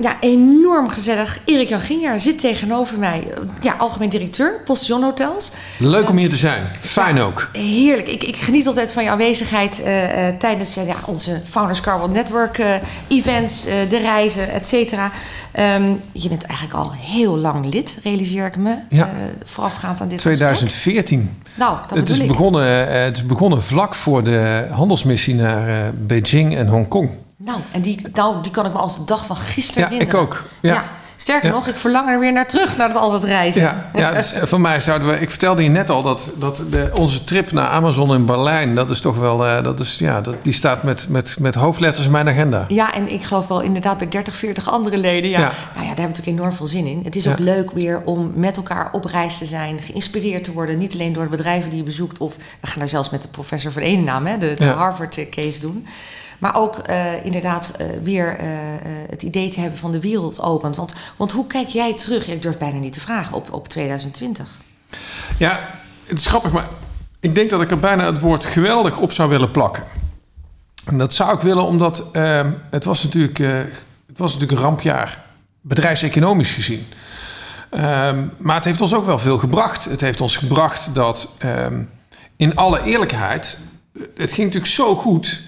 Ja, enorm gezellig. Erik Jan Ginjaar zit tegenover mij. Ja, algemeen directeur, Postillon Hotels. Leuk om hier te zijn. Fijn ook. Heerlijk. Ik, ik geniet altijd van je aanwezigheid eh, eh, tijdens uh, ja, onze Founders Carbon Network events, de reizen, et cetera. Ehm, je bent eigenlijk al heel lang lid, realiseer ik me, Ja. voorafgaand aan dit 2014. gesprek. Nou, dat Het is, ik. begonnen, eh, het is begonnen vlak voor de handelsmissie naar eh, Beijing en Hongkong. Nou, en die, nou, die kan ik me als de dag van gisteren Ja, herinneren. ik ook. Ja. Sterker Ja. nog, ik verlang er weer naar terug, naar dat al dat reizen. Ja, ja dus eh, voor mij zouden we. Ik vertelde je net al dat, dat de, onze trip naar Amazon in Berlijn. Dat is toch wel. eh, dat is, ja, dat, die staat met, met, met hoofdletters in mijn agenda. Ja, en ik geloof wel inderdaad bij 30, 40 andere leden. Ja. Nou ja, daar hebben we natuurlijk enorm veel zin in. Het is ook leuk weer om met elkaar op reis te zijn, geïnspireerd te worden. Niet alleen door de bedrijven die je bezoekt, of we gaan daar zelfs met de professor van naam, hè, de, de. Harvard-case doen. Maar ook eh, inderdaad eh, weer eh, het idee te hebben van de wereld opent. Want, want hoe kijk jij terug? Ik durf bijna niet te vragen op, op 2020. Ja, het is grappig, maar ik denk dat ik er bijna het woord geweldig op zou willen plakken. En dat zou ik willen omdat ehm, het, was natuurlijk, het was natuurlijk een rampjaar, bedrijfseconomisch gezien. Ehm, maar het heeft ons ook wel veel gebracht. Het heeft ons gebracht dat, ehm, in alle eerlijkheid, het ging natuurlijk zo goed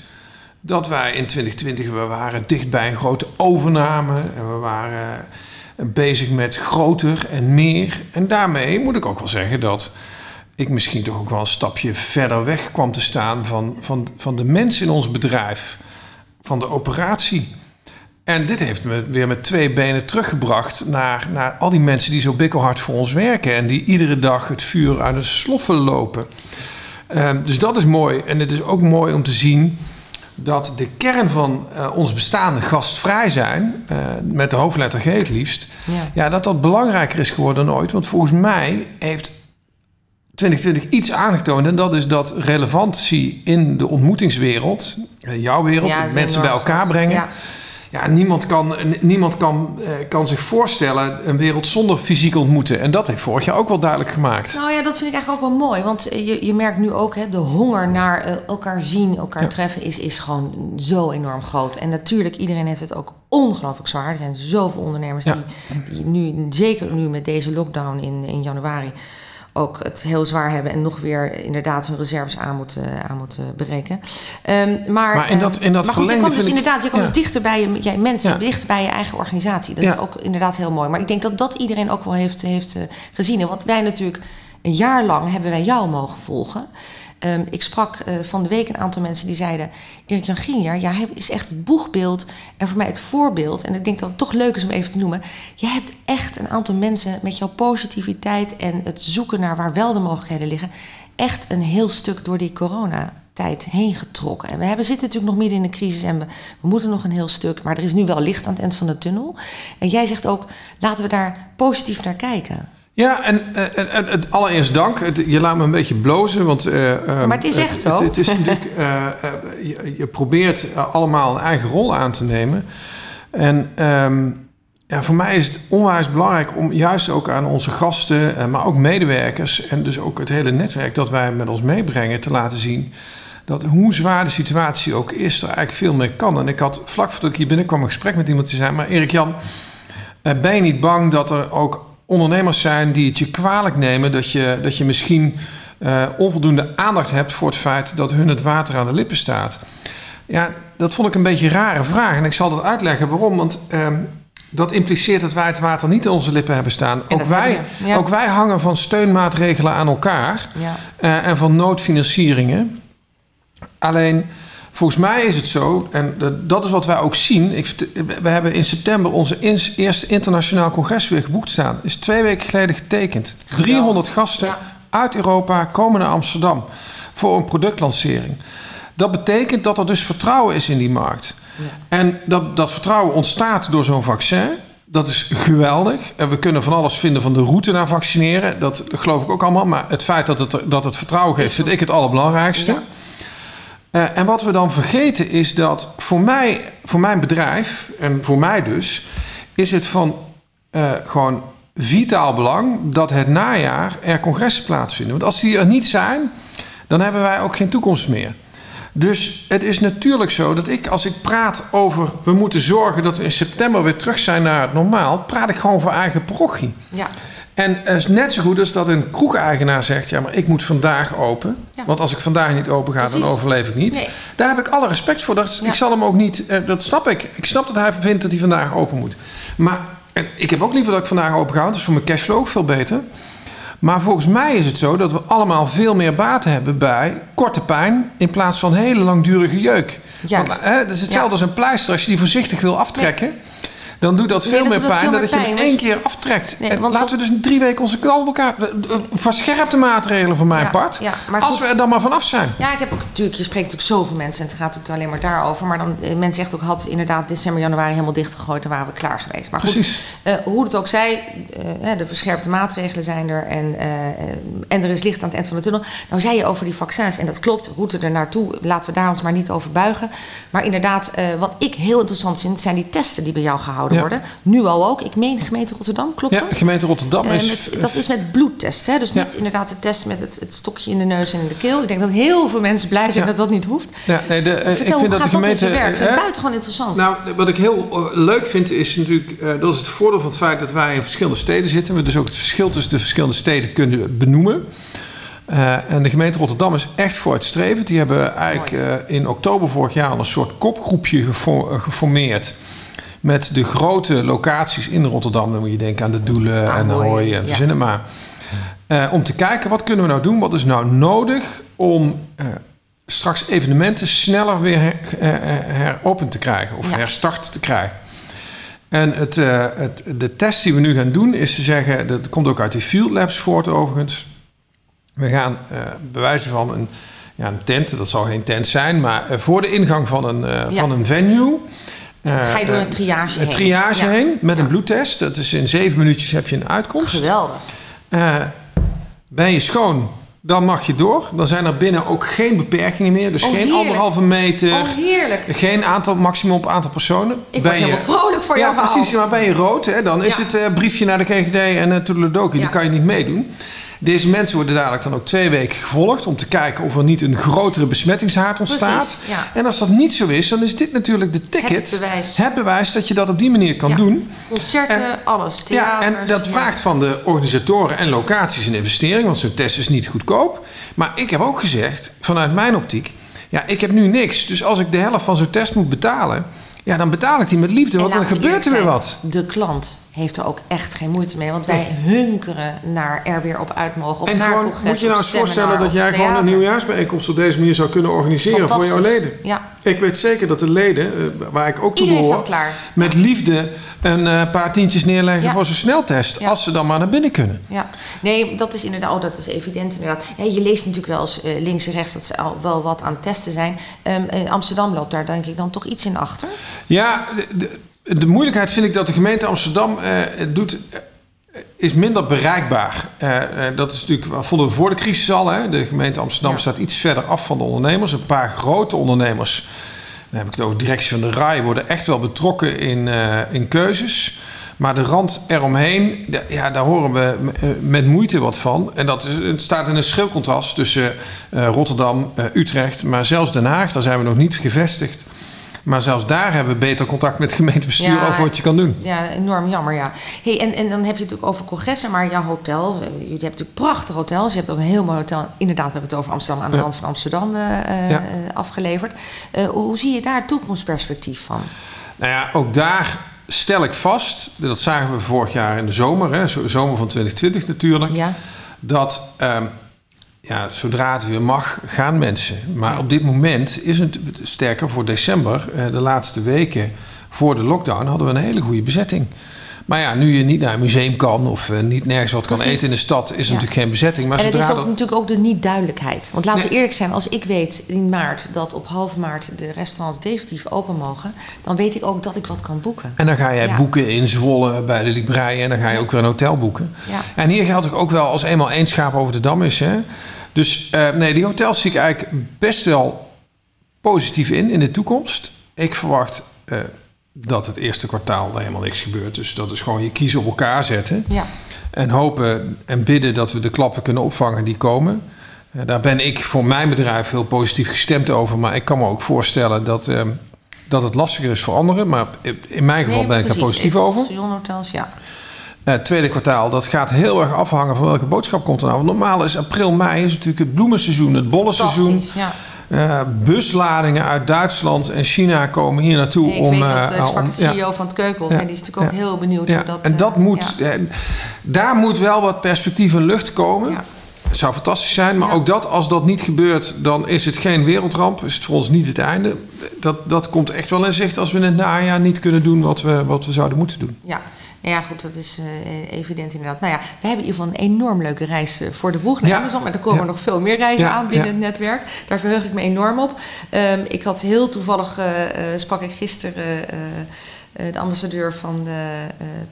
dat wij in 2020 we waren dicht bij een grote overname en we waren eh, bezig met groter en meer. En daarmee moet ik ook wel zeggen dat ik misschien toch ook wel een stapje verder weg kwam te staan van, van, van de mensen in ons bedrijf, van de operatie. En dit heeft me weer met twee benen teruggebracht naar, naar al die mensen die zo bikkelhard voor ons werken en die iedere dag het vuur uit de sloffen lopen. Ehm, dus dat is mooi. En het is ook mooi om te zien dat de kern van eh, ons bestaan gastvrij zijn, eh, met de hoofdletter G het liefst, Ja. ja, dat dat belangrijker is geworden dan ooit. Want volgens mij heeft 2020 iets aangetoond. En dat is dat relevantie in de ontmoetingswereld, eh, jouw wereld, Ja, mensen bij elkaar brengen. Ja. Ja, niemand, kan, niemand kan, eh, kan zich voorstellen een wereld zonder fysiek ontmoeten. En dat heeft vorig jaar ook wel duidelijk gemaakt. Nou ja, dat vind ik eigenlijk ook wel mooi. Want eh, je, je merkt nu ook, hè, de honger naar eh, elkaar zien, elkaar Ja. treffen, is, is gewoon zo enorm groot. En natuurlijk, iedereen heeft het ook ongelooflijk zwaar. Er zijn zoveel ondernemers Ja. die, die nu, zeker nu met deze lockdown in, in januari, ook het heel zwaar hebben en nog weer inderdaad hun reserves aan moeten, aan moeten bereiken. Ehm, maar, Maar in dat- ehm, in dat maar goed, je komt dus inderdaad, je komt ja. dus dichter bij je, jij, mensen, Ja. dichter bij je eigen organisatie. Dat Ja. is ook inderdaad heel mooi. Maar ik denk dat dat iedereen ook wel heeft, heeft eh, gezien. En Want wij natuurlijk een jaar lang hebben wij jou mogen volgen. Ehm, ik sprak eh, van de week een aantal mensen die zeiden... Erik Jan Ginjaar, jij hebt- is echt het boegbeeld en voor mij het voorbeeld. En ik denk dat het toch leuk is om even te noemen. Jij hebt echt een aantal mensen met jouw positiviteit... en het zoeken naar waar wel de mogelijkheden liggen... echt een heel stuk door die coronatijd heen getrokken. En we hebben, zitten natuurlijk nog midden in de crisis en we, we moeten nog een heel stuk... maar er is nu wel licht aan het eind van de tunnel. En jij zegt ook, laten we daar positief naar kijken. Ja, en, eh, en, en het allereerst dank. Het- je laat me een beetje blozen, want... eh, ehm, Maar het is echt zo. Het, het is natuurlijk... eh, je, je probeert allemaal een eigen rol aan te nemen. En ehm, ja, voor mij is het onwijs belangrijk om juist ook aan onze gasten... maar ook medewerkers en dus ook het hele netwerk dat wij met ons meebrengen... te laten zien dat hoe zwaar de situatie ook is, er eigenlijk veel meer kan. En ik had vlak voordat ik hier binnenkwam een gesprek met iemand die zei... maar Erik-Jan, ben je niet bang dat er ook ondernemers zijn die het je kwalijk nemen dat je, dat je misschien eh, onvoldoende aandacht hebt voor het feit dat hun het water aan de lippen staat? Ja, dat vond ik een beetje een rare vraag en ik zal dat uitleggen waarom. Want ehm, dat impliceert dat wij het water niet aan onze lippen hebben staan. Ook wij, ja. ook wij hangen van steunmaatregelen aan elkaar Ja. eh, en van noodfinancieringen. Alleen, volgens mij is het zo, en dat- is wat wij ook zien. Ik, we hebben in september onze ins- eerste internationaal congres weer geboekt staan. Is twee weken geleden getekend. 300 gasten Ja. uit Europa komen naar Amsterdam voor een productlancering. Dat betekent dat er dus vertrouwen is in die markt. En dat, dat vertrouwen ontstaat door zo'n vaccin. Dat is geweldig. En we kunnen van alles vinden van de route naar vaccineren. Dat geloof ik ook allemaal. Maar het feit dat het, dat het vertrouwen geeft, vind ik het allerbelangrijkste. Ja. Eh, en wat we dan vergeten is dat voor mij, voor mijn bedrijf en voor mij dus, is het van eh, gewoon vitaal belang dat het najaar er congressen plaatsvinden. Want als die er niet zijn, dan hebben wij ook geen toekomst meer. Dus het is natuurlijk zo dat ik, als ik praat over we moeten zorgen dat we in september weer terug zijn naar het normaal, praat ik gewoon voor eigen parochie. Ja. En het is net zo goed als dat een kroegeigenaar zegt: Ja, maar ik moet vandaag open. Ja. Want als ik vandaag niet open ga, dan overleef ik niet. Nee. Daar heb ik alle respect voor. Dat, Ja. Ik zal hem ook niet, eh, dat snap ik. Ik snap dat hij vindt dat hij vandaag open moet. Maar ik heb ook liever dat ik vandaag open ga. want Dat is voor mijn cashflow ook veel beter. Maar volgens mij is het zo dat we allemaal veel meer baat hebben bij korte pijn in plaats van hele langdurige jeuk. Juist. Want, hè, het is hetzelfde Ja. als een pleister. Als je die voorzichtig wil aftrekken, dan doet dat veel meer pijn dan dat je hem één keer aftrekt. Nee, En want laten we dus drie weken onze knal op elkaar. eh, eh, Verscherpte maatregelen voor mijn Ja, part. ja, maar als goed. we er dan maar vanaf zijn. Ja, ik heb ook natuurlijk, je spreekt natuurlijk zoveel mensen en het gaat natuurlijk alleen maar daarover. Maar dan, eh, men zegt ook, had inderdaad december, januari helemaal dichtgegooid, dan waren we klaar geweest. Maar goed, Precies. eh, hoe het ook zij, eh, de verscherpte maatregelen zijn er en, eh, eh, en er is licht aan het eind van de tunnel. Nou zei je over die vaccins, en dat klopt, route er naartoe, laten we daar ons maar niet over buigen. Maar inderdaad, eh, wat ik heel interessant vind, zijn die testen die bij jou gehouden Ja. worden. Nu al ook, ik meen de gemeente Rotterdam, klopt Ja, dat? de gemeente Rotterdam Eh, is... met- dat is met bloedtest, hè? dus Ja. niet inderdaad de test met het, het stokje in de neus en in de keel. Ik denk dat heel veel mensen blij zijn Ja. dat dat niet hoeft. Ja, nee, de, eh, Vertel, ik hoe vind dat gaat de dat in gemeente... zijn werk? Ik vind het buitengewoon interessant. Nou, wat ik heel leuk vind is natuurlijk, eh, dat is het voordeel van het feit dat wij in verschillende steden zitten. We dus ook het verschil tussen de verschillende steden kunnen benoemen. Eh, en de gemeente Rotterdam is echt vooruitstrevend. Die hebben eigenlijk eh, in oktober vorig jaar al een soort kopgroepje gefo- geformeerd. Met de grote locaties in Rotterdam. Dan moet je denken aan de Doelen en Ahoy, Ahoy en ja. verzinnen maar. Eh, om te kijken, wat kunnen we nou doen? Wat is nou nodig om eh, straks evenementen sneller weer her, eh, heropend te krijgen. Of Ja. herstart te krijgen. En het, het, de test die we nu gaan doen is te zeggen... dat komt ook uit die Field Labs voort overigens. We gaan bewijzen van een, ja, een tent. Dat zal geen tent zijn, maar voor de ingang van een, Ja. van een venue... Ga je door een eh, triage een heen. triage Ja. heen met Ja. een bloedtest. Dat is in zeven minuutjes heb je een uitkomst. Geweldig. Eh, ben je schoon, dan mag je door. Dan zijn er binnen ook geen beperkingen meer. Dus Oh, geen anderhalve meter. Oh, heerlijk. Geen aantal, maximum op aantal personen. Ik ben word helemaal vrolijk voor ja, jouw verhaal. precies. Maar ben je rood, hè, dan is Ja. het eh, briefje naar de GGD en uh, Toedeledoki. Ja. Die kan je niet meedoen. Deze mensen worden dadelijk dan ook twee weken gevolgd... om te kijken of er niet een grotere besmettingshaard ontstaat. Precies, ja. En als dat niet zo is, dan is dit natuurlijk de ticket... Het bewijs. het bewijs dat je dat op die manier kan Ja. doen. Concerten, En- alles. Ja, Theaters. en dat ja. vraagt van de organisatoren en locaties een investering, want zo'n test is niet goedkoop. Maar ik heb ook gezegd, vanuit mijn optiek, ja, ik heb nu niks. Dus als ik de helft van zo'n test moet betalen, ja, dan betaal ik die met liefde, En want dan gebeurt er weer wat. De klant heeft er ook echt geen moeite mee. Want wij hunkeren naar er weer op uit mogen. Of En naar gewoon, moet je nou eens voorstellen dat jij gewoon een nieuwjaarsbijeenkomst op deze manier zou kunnen organiseren voor jouw leden. Ja. Ik weet zeker dat de leden, eh, waar ik ook toe Iedereen behoor, met liefde een eh, paar tientjes neerleggen Ja. voor zo'n sneltest. Ja. Als ze dan maar naar binnen kunnen. Ja, nee, dat is inderdaad, oh, dat is evident inderdaad. Ja, je leest natuurlijk wel eens eh, links en rechts dat ze al wel wat aan het testen zijn. Ehm, in Amsterdam loopt daar denk ik dan toch iets in achter. Ja, de, de, de moeilijkheid vind ik dat de gemeente Amsterdam eh, het doet, eh, is minder bereikbaar. Eh, eh, dat is natuurlijk, vonden we voor de crisis al. Hè? De gemeente Amsterdam Ja. staat iets verder af van de ondernemers. Een paar grote ondernemers, dan heb ik het over directie van de RAI, worden echt wel betrokken in, eh, in keuzes. Maar de rand eromheen, ja, daar horen we eh, met moeite wat van. En dat is, het staat in een schil contrast tussen eh, Rotterdam, eh, Utrecht, maar zelfs Den Haag, daar zijn we nog niet gevestigd. Maar zelfs daar hebben we beter contact met het gemeentebestuur Ja. over wat je kan doen. Ja, enorm jammer, ja. Hey, en, en dan heb je het natuurlijk over congressen, maar jouw hotel, jullie hebben natuurlijk prachtige hotels. Je hebt ook een heel mooi hotel, inderdaad, we hebben het over Amsterdam, aan de rand van Amsterdam eh, eh, Ja. afgeleverd. Eh, hoe zie je daar het toekomstperspectief van? Nou ja, ook daar stel ik vast, dat zagen we vorig jaar in de zomer, hè, zo- zomer van 2020 natuurlijk, Ja, dat ehm, ja, zodra het weer mag, gaan mensen. Maar op dit moment is het sterker voor december, eh, de laatste weken voor de lockdown, hadden we een hele goede bezetting. Maar ja, nu je niet naar een museum kan of eh, niet nergens wat kan eten in de stad, is er Ja. natuurlijk geen bezetting. Maar en het is ook natuurlijk ook de niet-duidelijkheid. Want laten we eerlijk zijn, als ik weet in maart dat op half maart de restaurants definitief open mogen, dan weet ik ook dat ik wat kan boeken. En dan ga jij Ja. boeken in Zwolle bij de Libraaien en dan ga je ook weer een hotel boeken. Ja. En hier geldt ook wel als eenmaal één schaap over de dam is. Hè? Dus eh, nee, die hotels zie ik eigenlijk best wel positief in in de toekomst. Ik verwacht eh, dat het eerste kwartaal er helemaal niks gebeurt. Dus dat is gewoon je kiezen op elkaar zetten. Ja. En hopen en bidden dat we de klappen kunnen opvangen die komen. Eh, daar ben ik voor mijn bedrijf heel positief gestemd over. Maar ik kan me ook voorstellen dat, eh, dat het lastiger is voor anderen. Maar in mijn geval ben ik daar positief over. Hotels, ja. Het tweede kwartaal, dat gaat heel erg afhangen van welke boodschap komt er nou. Want normaal is april, mei is natuurlijk het bloemenseizoen, het bollenseizoen. Ja. Uh, busladingen uit Duitsland en China komen hier naartoe ik om. Weet dat, uh, om, de CEO van het Keukenhof ja, en die is natuurlijk ook ja, heel benieuwd ja, hoe dat. En dat moet, daar moet wel wat perspectief en lucht komen. Het zou fantastisch zijn, maar ook dat, als dat niet gebeurt, dan is het geen wereldramp. Is het voor ons niet het einde. Dat, dat komt echt wel in zicht als we in het najaar niet kunnen doen wat we, wat we zouden moeten doen. Ja. Nou ja, goed, dat is uh, evident inderdaad. Nou ja, we hebben in ieder geval een enorm leuke reis uh, voor de boeg naar ja. Amazon. Maar er komen ja. nog veel meer reizen ja. aan binnen het netwerk. Daar verheug ik me enorm op. Um, ik had heel toevallig, uh, sprak ik gisteren de ambassadeur van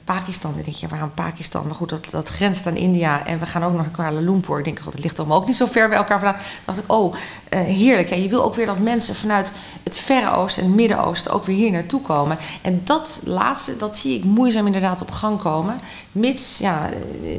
Pakistan. Ik denk, ja, waarom Pakistan? Maar goed, dat, dat grenst aan India. En we gaan ook nog naar Kuala Lumpur. Ik denk, god, dat ligt allemaal ook niet zo ver bij elkaar vandaan. dacht ik, oh, heerlijk. Hè? Je wil ook weer dat mensen vanuit het Verre Oosten en het Midden-Oosten ook weer hier naartoe komen. En dat laatste, dat zie ik moeizaam inderdaad op gang komen. Mits, ja,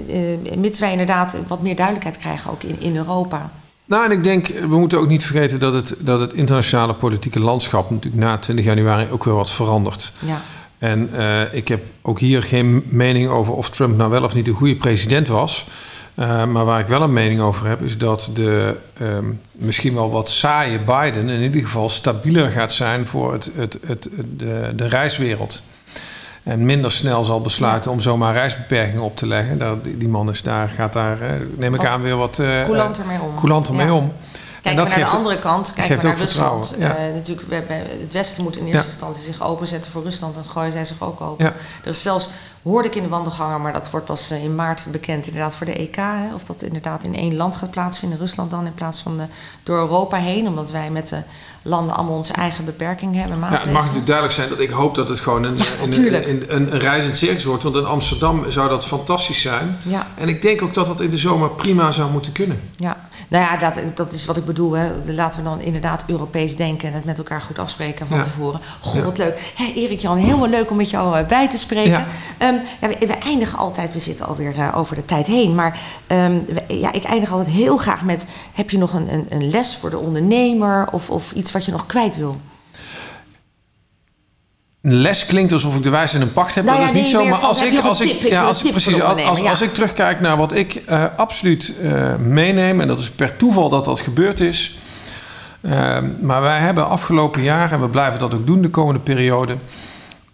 uh, mits wij inderdaad wat meer duidelijkheid krijgen ook in, in Europa. Nou, en ik denk, we moeten ook niet vergeten dat het, dat het internationale politieke landschap natuurlijk na 20 januari ook weer wat verandert. Ja. En uh, ik heb ook hier geen mening over of Trump nou wel of niet een goede president was. Uh, maar waar ik wel een mening over heb, is dat de um, misschien wel wat saaie Biden in ieder geval stabieler gaat zijn voor het, het, het, de, de reiswereld. En minder snel zal besluiten ja. om zomaar reisbeperkingen op te leggen. Die man is daar, gaat daar, neem ik aan, weer wat uh, coulanter mee om. Coulanter ja. mee om. Kijken we naar de andere kant, kijken we naar Rusland. Ja. Uh, natuurlijk, we hebben, het Westen moet in eerste Ja. instantie zich openzetten voor Rusland en gooien zij zich ook open. Ja. Er is zelfs, hoorde ik in de wandelganger, maar dat wordt pas eh, in maart bekend, inderdaad voor de EK. Hè, of dat inderdaad in één land gaat plaatsvinden, Rusland dan, in plaats van de, door Europa heen. Omdat wij met de landen allemaal onze eigen beperkingen hebben. Ja, het mag natuurlijk duidelijk zijn dat ik hoop dat het gewoon een, Ja, een, natuurlijk. een, een, een reizend circus wordt. Want in Amsterdam zou dat fantastisch zijn. Ja. En ik denk ook dat dat in de zomer prima zou moeten kunnen. Ja, nou ja, dat, dat is wat ik bedoel. Hè. Laten we dan inderdaad Europees denken en het met elkaar goed afspreken van Ja. tevoren. Goh, Ja. wat leuk. Hé, Erik Jan, helemaal leuk om met jou eh, bij te spreken. Ja. Ehm, ja, we, we eindigen altijd, we zitten alweer eh, over de tijd heen. Maar ehm, we- ja, ik eindig altijd heel graag met: heb je nog een, een, een les voor de ondernemer of, of iets wat je nog kwijt wil? Een les klinkt alsof ik de wijze in een pacht heb. Nou dat is niet zo. Maar als ik, als ik, ja, als, precies, als, als, ik terugkijk naar wat ik eh, absoluut eh, meeneem, en dat is per toeval dat dat gebeurd is. Eh, maar wij hebben afgelopen jaar, en we blijven dat ook doen de komende periode,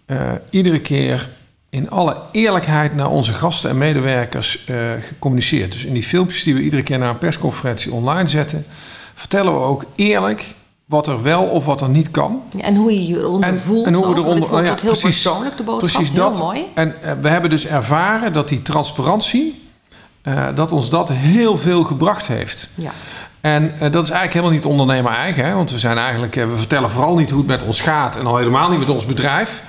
eh, iedere keer in alle eerlijkheid naar onze gasten en medewerkers gecommuniceerd. Dus in die filmpjes die we iedere keer na een persconferentie online zetten, vertellen we ook eerlijk wat er wel of wat er niet kan. Ja, en hoe je je eronder En- voelt. en hoe we ook, eronder- ja, ook heel precies. persoonlijk, de boodschap. Precies heel dat. mooi. En eh, we hebben dus ervaren dat die transparantie, eh, dat ons dat heel veel gebracht heeft. Ja. En eh, dat is eigenlijk helemaal niet ondernemer eigen. Hè? Want we zijn eigenlijk, we vertellen vooral niet hoe het met ons gaat. En al helemaal niet met ons bedrijf.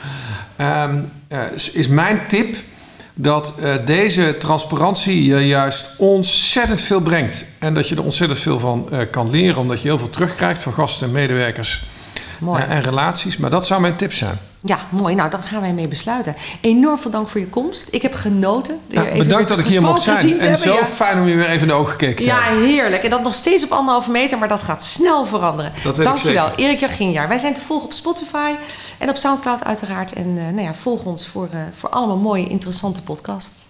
Ehm, eh, is mijn tip dat eh, deze transparantie je juist ontzettend veel brengt. En dat je er ontzettend veel van eh, kan leren. Omdat je heel veel terugkrijgt van gasten en medewerkers. Eh, en relaties. Maar dat zou mijn tip zijn. Ja, mooi. Nou, dan gaan wij mee besluiten. Enorm veel dank voor je komst. Ik heb genoten. Ja, even bedankt dat ik hier mocht zijn. En zo ja. fijn om je weer even in de ogen gekeken te Ja, hebben. heerlijk. En dat nog steeds op anderhalve meter, maar dat gaat snel veranderen. Dat weet ik Dankjewel, zeker. Erik Jaginjaar. Wij zijn te volgen op Spotify en op Soundcloud uiteraard. En eh, nou ja, volg ons voor, eh, voor allemaal mooie, interessante podcasts.